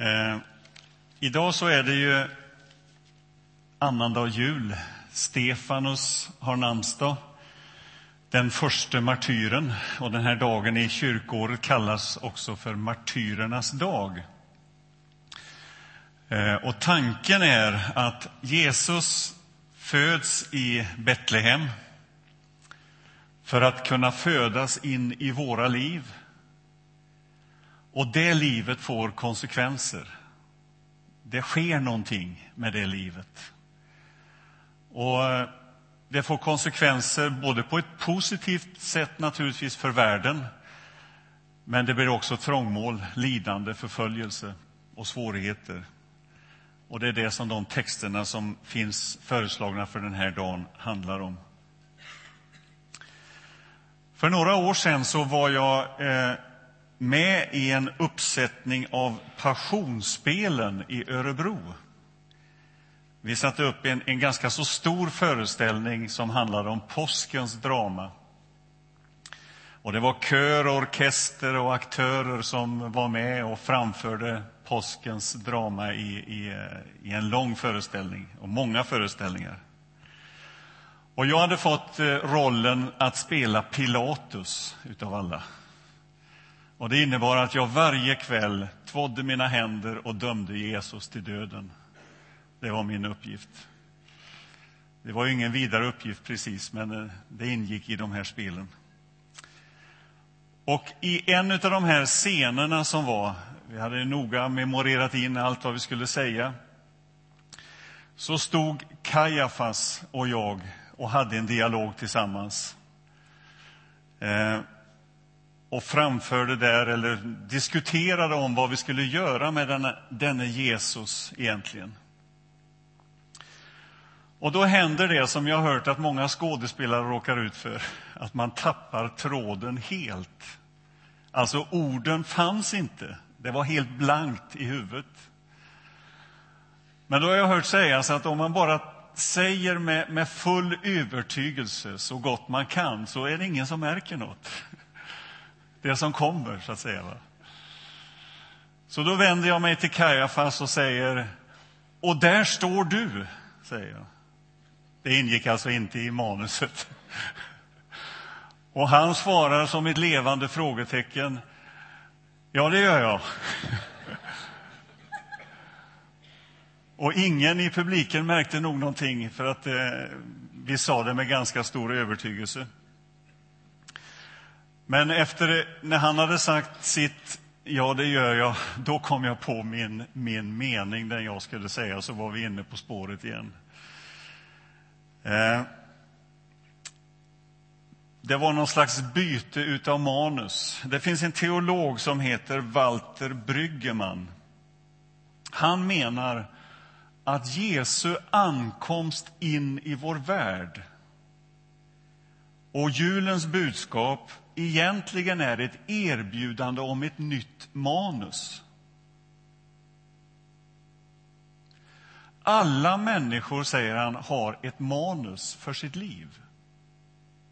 Eh, idag så är det ju annandag jul. Stefanus har namnsdag, den första martyren. Och den här dagen i kyrkåret kallas också för martyrernas dag. Eh, och tanken är att Jesus föds i Betlehem för att kunna födas in i våra liv. Och det livet får konsekvenser. Det sker någonting med det livet. Och eh, det får konsekvenser både på ett positivt sätt naturligtvis för världen men det blir också trångmål, lidande, förföljelse och svårigheter. Och det är det som de texterna som finns föreslagna för den här dagen handlar om. För några år sedan så var jag eh, med i en uppsättning av Passionsspelen i Örebro. Vi satte upp en, en ganska så stor föreställning som handlade om påskens drama. Och det var kör, orkester och aktörer som var med och framförde påskens drama i, i, i en lång föreställning, och många föreställningar. Och jag hade fått eh, rollen att spela Pilatus utav alla. Och det innebar att jag varje kväll tvådde mina händer och dömde Jesus till döden. Det var min uppgift. Det var ju ingen vidare uppgift precis, men eh, det ingick i de här spelen. Och i en av de här scenerna som var, vi hade noga memorerat in allt vad vi skulle säga, så stod Kajafas och jag och hade en dialog tillsammans. Eh, och framförde där, eller diskuterade om vad vi skulle göra med denne, denne Jesus egentligen. Och då händer det som jag har hört att många skådespelare råkar ut för, att man tappar tråden helt. Alltså, orden fanns inte. Det var helt blankt i huvudet. Men då har jag hört sägas att om man bara säger med, med full övertygelse så gott man kan, så är det ingen som märker något. Det som kommer, så att säga. Va? Så då vänder jag mig till Kajafas och säger, och där står du, säger jag. Det ingick alltså inte i manuset. Och han svarar som ett levande frågetecken. Ja, det gör jag. Och ingen i publiken märkte nog någonting, för att eh, vi sa det med ganska stor övertygelse. Men efter, när han hade sagt sitt Ja, det gör jag. Då kom jag på min, min mening, den jag skulle säga, så var vi inne på spåret igen. Eh, det var någon slags byte utav manus. Det finns en teolog som heter Walter Bryggeman. Han menar att Jesu ankomst in i vår värld och julens budskap egentligen är ett erbjudande om ett nytt manus. Alla människor, säger han, har ett manus för sitt liv.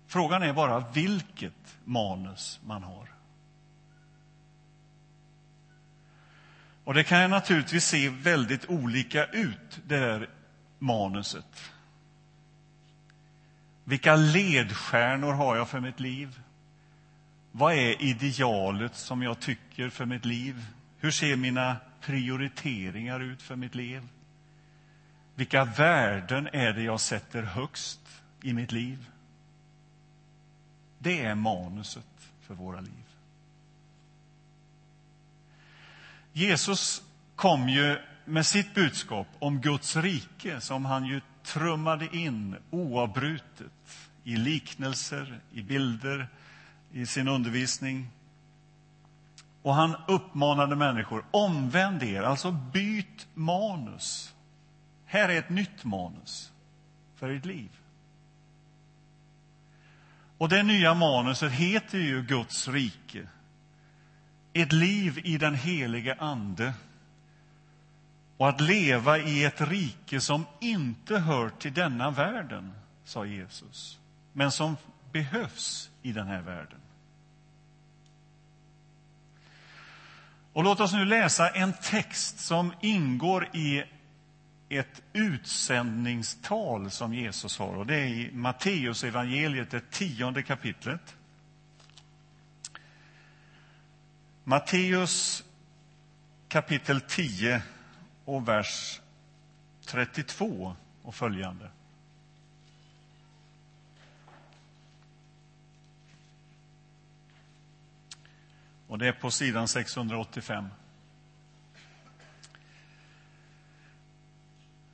Frågan är bara vilket manus man har. Och det kan naturligtvis se väldigt olika ut, det där manuset. Vilka ledstjärnor har jag för mitt liv? Vad är idealet som jag tycker för mitt liv? Hur ser mina prioriteringar ut för mitt liv? Vilka värden är det jag sätter högst i mitt liv? Det är manuset för våra liv. Jesus kom ju med sitt budskap om Guds rike som han ju trummade in oavbrutet i liknelser, i bilder, i sin undervisning. Och han uppmanade människor, omvänd er, alltså byt manus. Här är ett nytt manus för ert liv. Och det nya manuset heter ju Guds rike. Ett liv i den helige Ande. Och att leva i ett rike som inte hör till denna världen, sa Jesus, men som behövs i den här världen. Och låt oss nu läsa en text som ingår i ett utsändningstal som Jesus har. Och det är i Matteus evangeliet, det tionde kapitlet. Matteus kapitel 10 och vers 32 och följande. Och det är på sidan 685.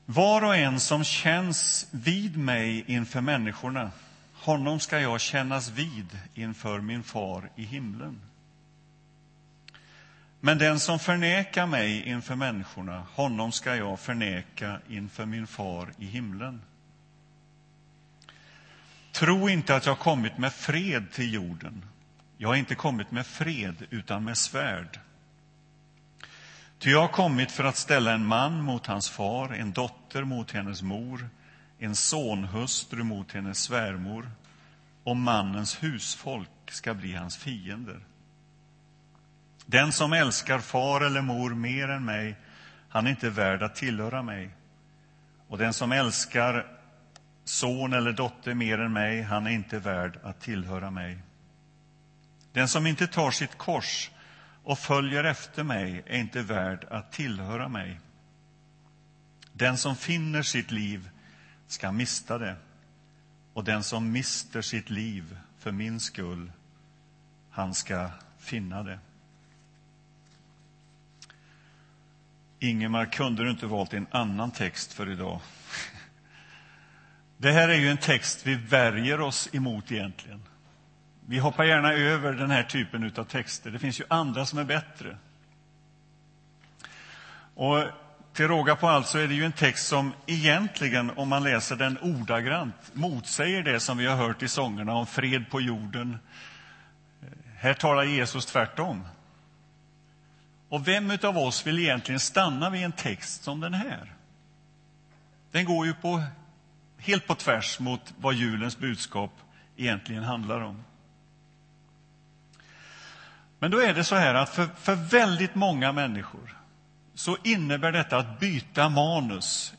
Var och en som känns vid mig inför människorna, honom ska jag kännas vid inför min far i himlen. Men den som förnekar mig inför människorna, honom ska jag förneka inför min far i himlen. Tro inte att jag kommit med fred till jorden. Jag har inte kommit med fred, utan med svärd. Ty jag har kommit för att ställa en man mot hans far, en dotter mot hennes mor, en sonhustru mot hennes svärmor, och mannens husfolk ska bli hans fiender. Den som älskar far eller mor mer än mig, han är inte värd att tillhöra mig. Och den som älskar son eller dotter mer än mig, han är inte värd att tillhöra mig. Den som inte tar sitt kors och följer efter mig är inte värd att tillhöra mig. Den som finner sitt liv ska mista det, och den som mister sitt liv för min skull, han ska finna det. Ingemar, kunde du inte valt en annan text för idag? Det här är ju en text vi värjer oss emot egentligen. Vi hoppar gärna över den här typen av texter. Det finns ju andra som är bättre. Och till råga på allt så är det ju en text som egentligen, om man läser den ordagrant, motsäger det som vi har hört i sångerna om fred på jorden. Här talar Jesus tvärtom. Och vem av oss vill egentligen stanna vid en text som den här? Den går ju på, helt på tvärs mot vad julens budskap egentligen handlar om. Men då är det så här att för, för väldigt många människor så innebär detta att byta manus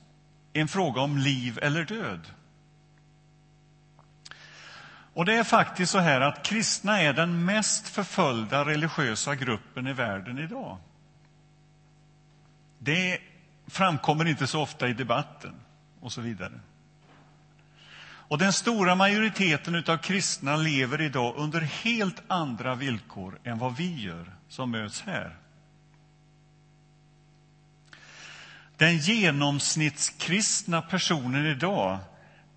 en fråga om liv eller död. Och det är faktiskt så här att kristna är den mest förföljda religiösa gruppen i världen idag. Det framkommer inte så ofta i debatten och så vidare. Och den stora majoriteten av kristna lever idag under helt andra villkor än vad vi gör som möts här. Den genomsnittskristna personen idag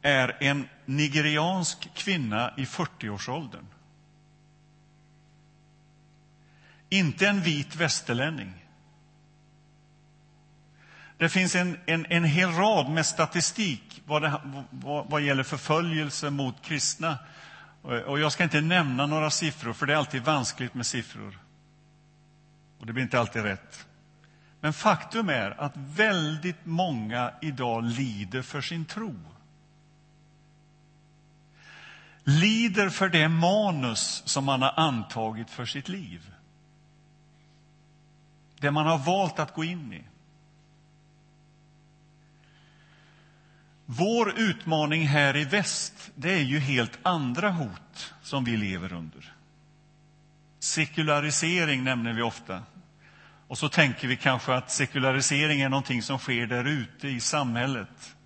är en nigeriansk kvinna i 40-årsåldern. Inte en vit västerlänning. Det finns en, en, en hel rad med statistik vad, det, vad, vad gäller förföljelse mot kristna. Och jag ska inte nämna några siffror, för det är alltid vanskligt med siffror. Och det blir inte alltid rätt. Men faktum är att väldigt många idag lider för sin tro. Lider för det manus som man har antagit för sitt liv. Det man har valt att gå in i. Vår utmaning här i väst, det är ju helt andra hot som vi lever under. Sekularisering nämner vi ofta. Och så tänker vi kanske att sekularisering är någonting som sker där ute i samhället.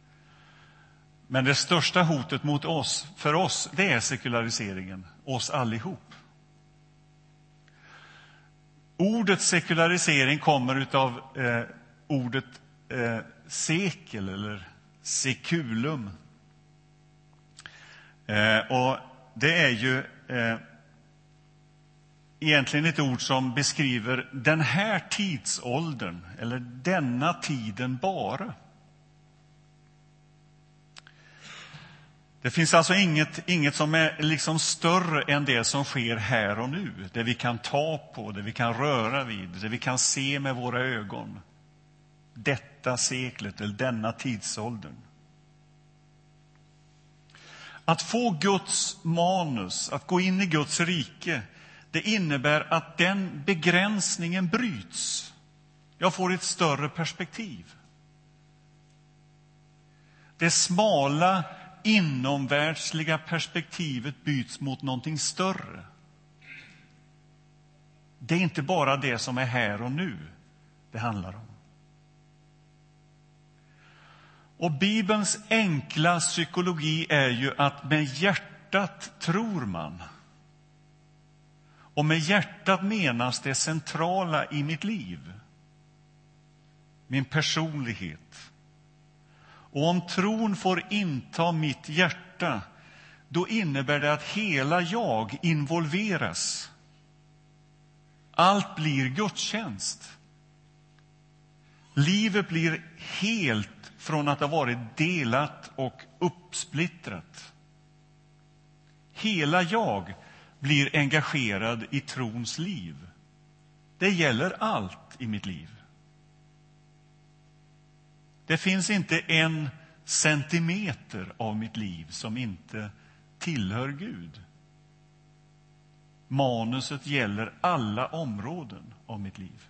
Men det största hotet mot oss, för oss, det är sekulariseringen, oss allihop. Ordet sekularisering kommer av eh, ordet eh, sekel eller sekulum. Eh, och det är ju eh, egentligen ett ord som beskriver den här tidsåldern, eller denna tiden bara. Det finns alltså inget, inget som är liksom större än det som sker här och nu. Det vi kan ta på, det vi kan röra vid, det vi kan se med våra ögon detta seklet, eller denna tidsåldern. Att få Guds manus, att gå in i Guds rike, det innebär att den begränsningen bryts. Jag får ett större perspektiv. Det smala inomvärldsliga perspektivet byts mot någonting större. Det är inte bara det som är här och nu det handlar om. Och Bibelns enkla psykologi är ju att med hjärtat tror man. Och med hjärtat menas det centrala i mitt liv. Min personlighet. Och om tron får inta mitt hjärta, då innebär det att hela jag involveras. Allt blir gudstjänst. Livet blir helt från att ha varit delat och uppsplittrat. Hela jag blir engagerad i trons liv. Det gäller allt i mitt liv. Det finns inte en centimeter av mitt liv som inte tillhör Gud. Manuset gäller alla områden av mitt liv.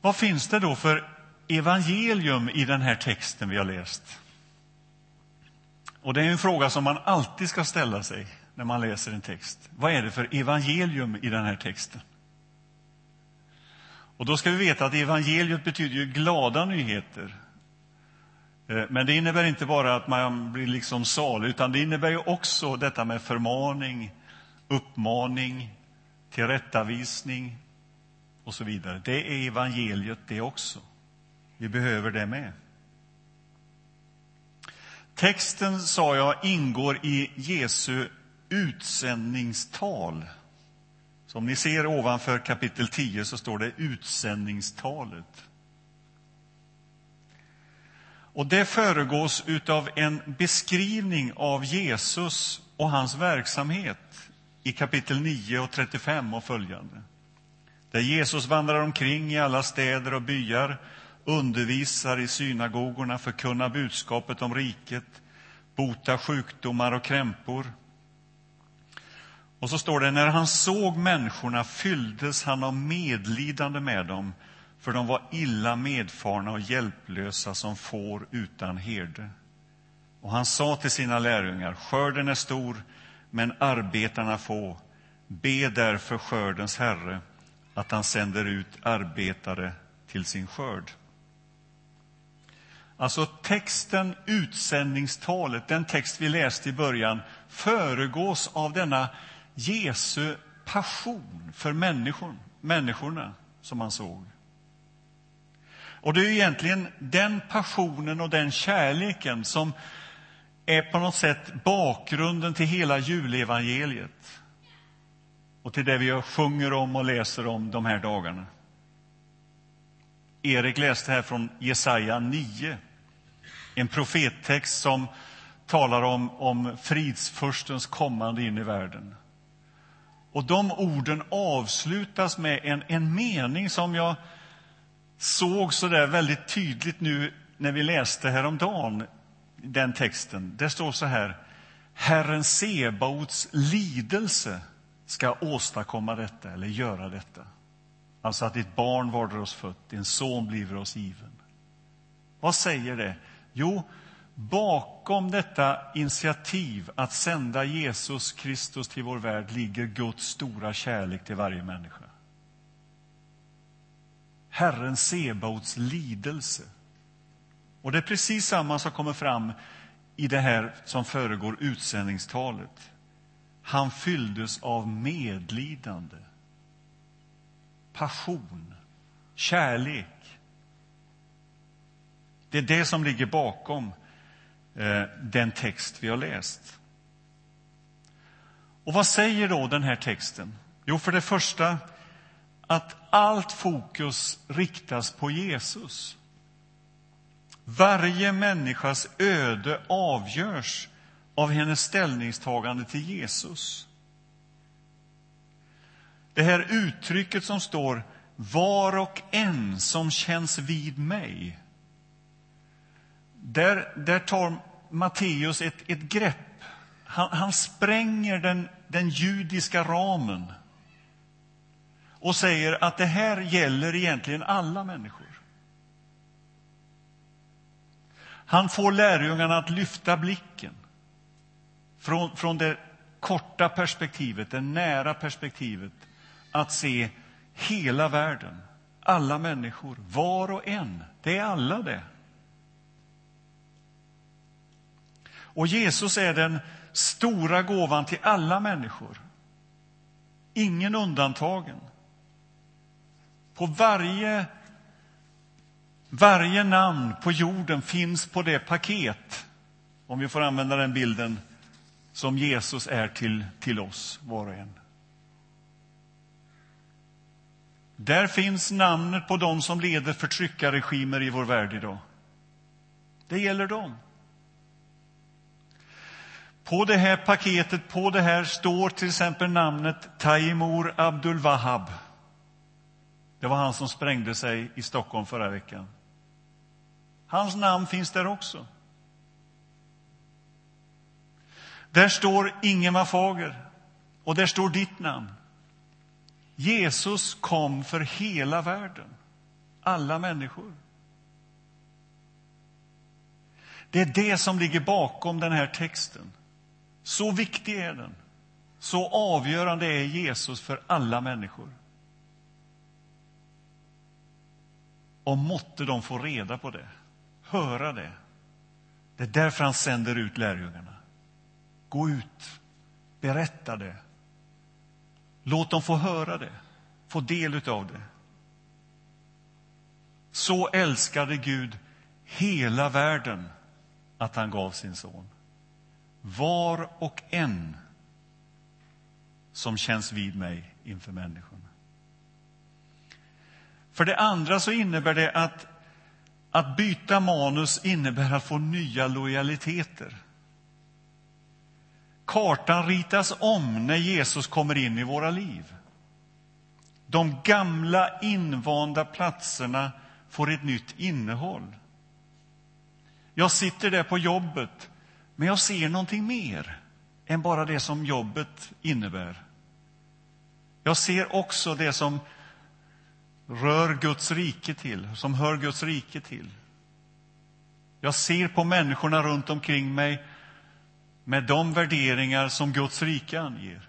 Vad finns det då för evangelium i den här texten vi har läst? Och Det är en fråga som man alltid ska ställa sig när man läser en text. Vad är det för evangelium i den här texten? Och då ska vi veta att evangeliet betyder ju glada nyheter. Eh, men det innebär inte bara att man blir liksom salig, utan det innebär ju också detta med förmaning, uppmaning, tillrättavisning och så vidare. Det är evangeliet det också. Vi behöver det med. Texten, sa jag, ingår i Jesu utsändningstal. Som ni ser ovanför kapitel 10 så står det utsändningstalet. Och det föregås av en beskrivning av Jesus och hans verksamhet i kapitel 9 och 35 och följande. Där Jesus vandrar omkring i alla städer och byar, undervisar i synagogorna, förkunnar budskapet om riket, botar sjukdomar och krämpor. Och så står det, när han såg människorna fylldes han av medlidande med dem, för de var illa medfarna och hjälplösa som får utan herde. Och han sa till sina lärjungar, skörden är stor, men arbetarna få. Be därför skördens Herre att han sänder ut arbetare till sin skörd. Alltså texten, utsändningstalet, den text vi läste i början, föregås av denna Jesu passion för människor, människorna som han såg. Och det är egentligen den passionen och den kärleken som är på något sätt bakgrunden till hela julevangeliet och till det vi sjunger om och läser om de här dagarna. Erik läste här från Jesaja 9, en profettext som talar om, om fridsfurstens kommande in i världen. Och de orden avslutas med en, en mening som jag såg så där väldigt tydligt nu när vi läste häromdagen den texten. Det står så här. Herren Sebaots lidelse ska åstadkomma detta eller göra detta. Alltså att ett barn varder oss fött, en son bliver oss given. Vad säger det? Jo, bakom detta initiativ att sända Jesus Kristus till vår värld ligger Guds stora kärlek till varje människa. Herren Sebaots lidelse. Och det är precis samma som kommer fram i det här som föregår utsändningstalet. Han fylldes av medlidande, passion, kärlek. Det är det som ligger bakom Eh, den text vi har läst. Och vad säger då den här texten? Jo, för det första att allt fokus riktas på Jesus. Varje människas öde avgörs av hennes ställningstagande till Jesus. Det här uttrycket som står var och en som känns vid mig. Där, där tar Matteus ett, ett grepp. han, han spränger den, den judiska ramen och säger att det här gäller egentligen alla människor. Han får lärjungarna att lyfta blicken från, från det korta perspektivet, det nära perspektivet, att se hela världen, alla människor, var och en. Det är alla det. Och Jesus är den stora gåvan till alla människor. Ingen undantagen. På varje, varje namn på jorden finns på det paket, om vi får använda den bilden, som Jesus är till, till oss, var och en. Där finns namnet på dem som leder förtryckarregimer i vår värld idag. Det gäller dem. På det här paketet, på det här, står till exempel namnet Taimur Abdul Wahab. Det var han som sprängde sig i Stockholm förra veckan. Hans namn finns där också. Där står Ingemar Fager och där står ditt namn. Jesus kom för hela världen, alla människor. Det är det som ligger bakom den här texten. Så viktig är den. Så avgörande är Jesus för alla människor. Och måtte de få reda på det, höra det. Det är därför han sänder ut lärjungarna. Gå ut, berätta det. Låt dem få höra det, få del av det. Så älskade Gud hela världen att han gav sin son. Var och en som känns vid mig inför människorna. För det andra så innebär det att, att byta manus innebär att få nya lojaliteter. Kartan ritas om när Jesus kommer in i våra liv. De gamla invanda platserna får ett nytt innehåll. Jag sitter där på jobbet, men jag ser någonting mer än bara det som jobbet innebär. Jag ser också det som rör Guds rike till, som hör Guds rike till. Jag ser på människorna runt omkring mig med de värderingar som Guds rike anger.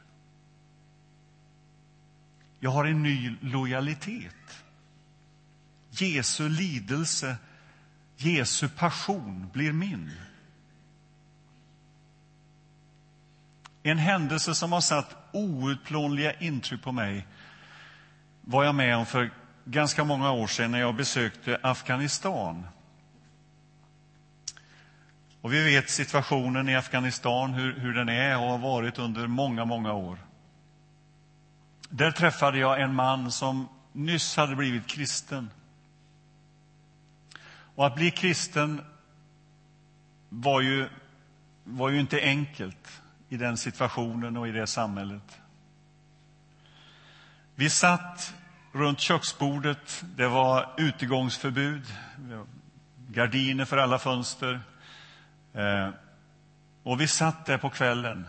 Jag har en ny lojalitet. Jesu lidelse, Jesu passion blir min. En händelse som har satt outplånliga intryck på mig var jag med om för ganska många år sedan när jag besökte Afghanistan. Och vi vet situationen i Afghanistan, hur, hur den är och har varit under många, många år. Där träffade jag en man som nyss hade blivit kristen. Och att bli kristen var ju, var ju inte enkelt i den situationen och i det samhället. Vi satt runt köksbordet. Det var utegångsförbud, gardiner för alla fönster. Eh, och vi satt där på kvällen.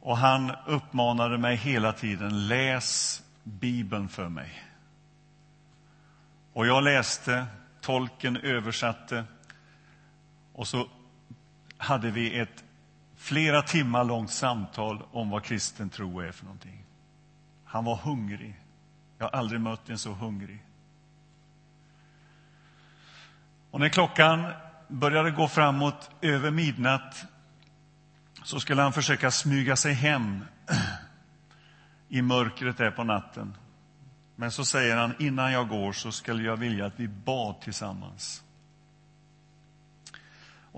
Och han uppmanade mig hela tiden, läs Bibeln för mig. Och jag läste, tolken översatte. Och så hade vi ett flera timmar långt samtal om vad kristen tro är för någonting. Han var hungrig. Jag har aldrig mött en så hungrig. Och när klockan började gå framåt över midnatt så skulle han försöka smyga sig hem i mörkret där på natten. Men så säger han, innan jag går så skulle jag vilja att vi bad tillsammans.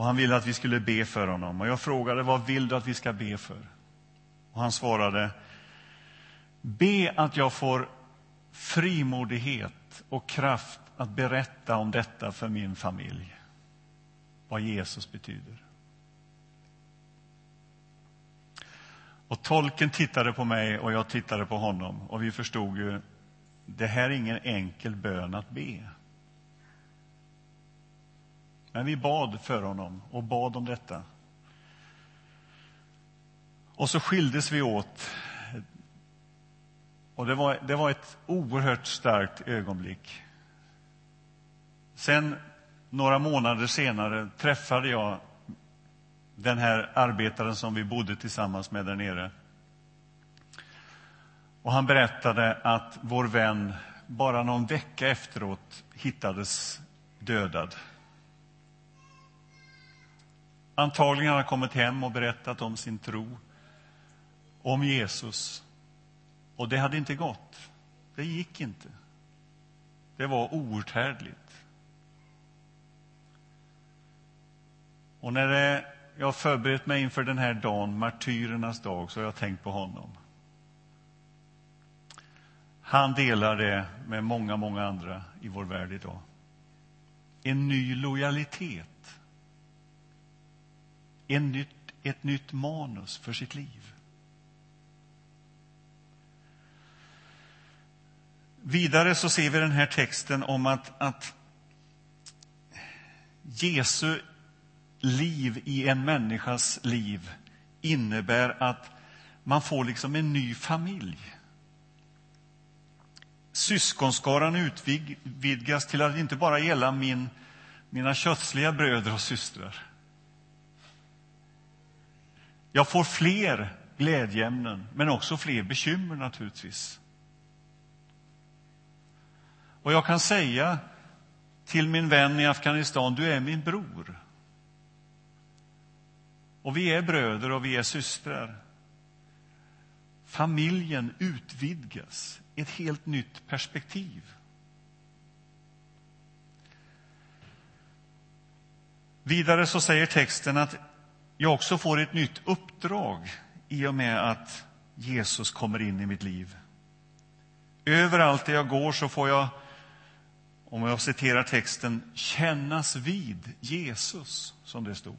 Och han ville att vi skulle be för honom. Och jag frågade, vad vill du att vi ska be för? Och han svarade, be att jag får frimodighet och kraft att berätta om detta för min familj. Vad Jesus betyder. Och tolken tittade på mig och jag tittade på honom och vi förstod ju, det här är ingen enkel bön att be. Men vi bad för honom och bad om detta. Och så skildes vi åt. Och det var, det var ett oerhört starkt ögonblick. Sen, några månader senare, träffade jag den här arbetaren som vi bodde tillsammans med där nere. Och han berättade att vår vän bara någon vecka efteråt hittades dödad. Antagligen har han kommit hem och berättat om sin tro, om Jesus. Och det hade inte gått. Det gick inte. Det var outhärdligt. Och när det, jag har förberett mig inför den här dagen, martyrernas dag, så har jag tänkt på honom. Han delar det med många, många andra i vår värld idag. En ny lojalitet. En nytt, ett nytt manus för sitt liv. Vidare så ser vi den här texten om att, att Jesu liv i en människas liv innebär att man får liksom en ny familj. Syskonskaran utvidgas till att inte bara gälla min, mina kötsliga bröder och systrar. Jag får fler glädjeämnen, men också fler bekymmer naturligtvis. Och jag kan säga till min vän i Afghanistan, du är min bror. Och vi är bröder och vi är systrar. Familjen utvidgas, ett helt nytt perspektiv. Vidare så säger texten att jag också får ett nytt uppdrag i och med att Jesus kommer in i mitt liv. Överallt där jag går så får jag, om jag citerar texten, kännas vid Jesus, som det stod.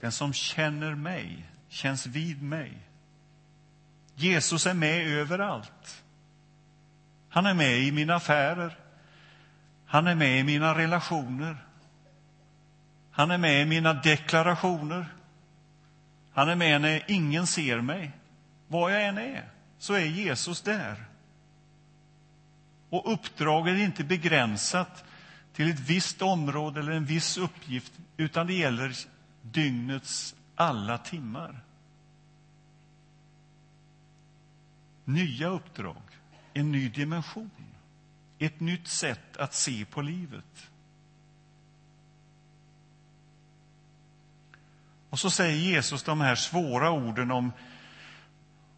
Den som känner mig känns vid mig. Jesus är med överallt. Han är med i mina affärer. Han är med i mina relationer. Han är med i mina deklarationer. Han är med när ingen ser mig. Var jag än är, så är Jesus där. Och uppdraget är inte begränsat till ett visst område eller en viss uppgift, utan det gäller dygnets alla timmar. Nya uppdrag, en ny dimension, ett nytt sätt att se på livet. Och så säger Jesus de här svåra orden om,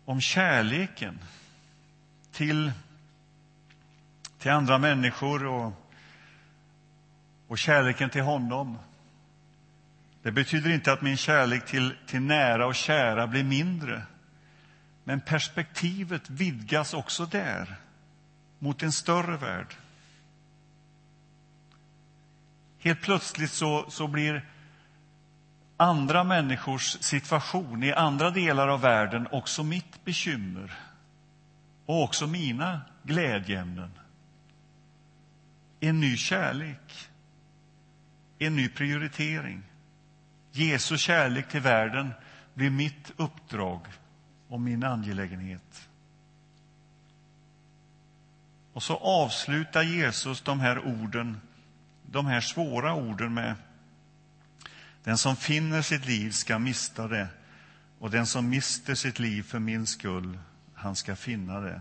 om kärleken till, till andra människor och, och kärleken till honom. Det betyder inte att min kärlek till, till nära och kära blir mindre. Men perspektivet vidgas också där, mot en större värld. Helt plötsligt så, så blir andra människors situation i andra delar av världen också mitt bekymmer och också mina glädjeämnen. En ny kärlek, en ny prioritering. Jesu kärlek till världen blir mitt uppdrag och min angelägenhet. Och så avslutar Jesus de här orden, de här svåra orden med den som finner sitt liv ska mista det och den som mister sitt liv för min skull, han ska finna det.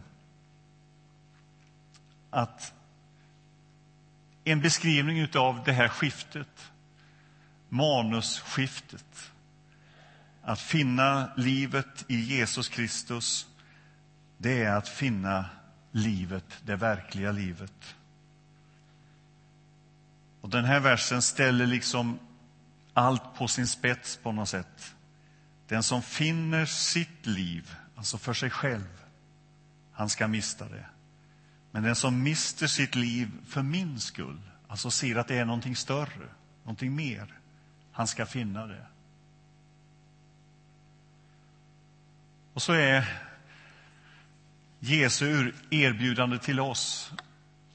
Att en beskrivning av det här skiftet manusskiftet. Att finna livet i Jesus Kristus, det är att finna livet, det verkliga livet. Och Den här versen ställer liksom allt på sin spets på något sätt. Den som finner sitt liv, alltså för sig själv, han ska mista det. Men den som mister sitt liv för min skull, alltså ser att det är någonting större, någonting mer, han ska finna det. Och så är Jesu erbjudande till oss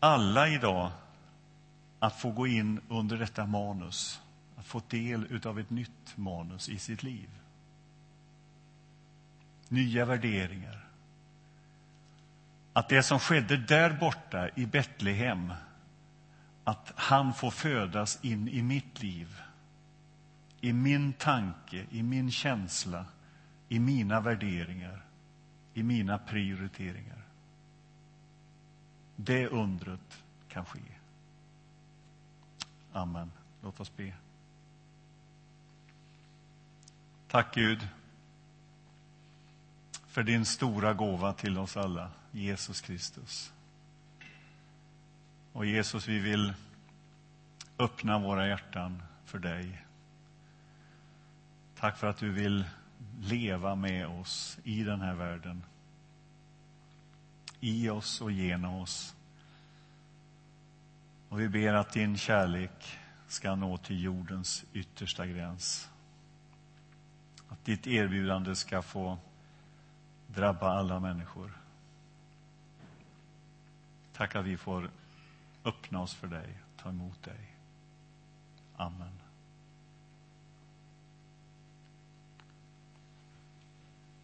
alla idag att få gå in under detta manus, att få del av ett nytt manus i sitt liv. nya värderingar. Att det som skedde där borta i Betlehem, att han får födas in i mitt liv, i min tanke, i min känsla, i mina värderingar, i mina prioriteringar. Det undret kan ske. Amen. Låt oss be. Tack Gud för din stora gåva till oss alla, Jesus Kristus. Och Jesus, vi vill öppna våra hjärtan för dig. Tack för att du vill leva med oss i den här världen. I oss och genom oss. Och vi ber att din kärlek ska nå till jordens yttersta gräns. Att ditt erbjudande ska få drabba alla människor. Tack att vi får öppna oss för dig, ta emot dig. Amen.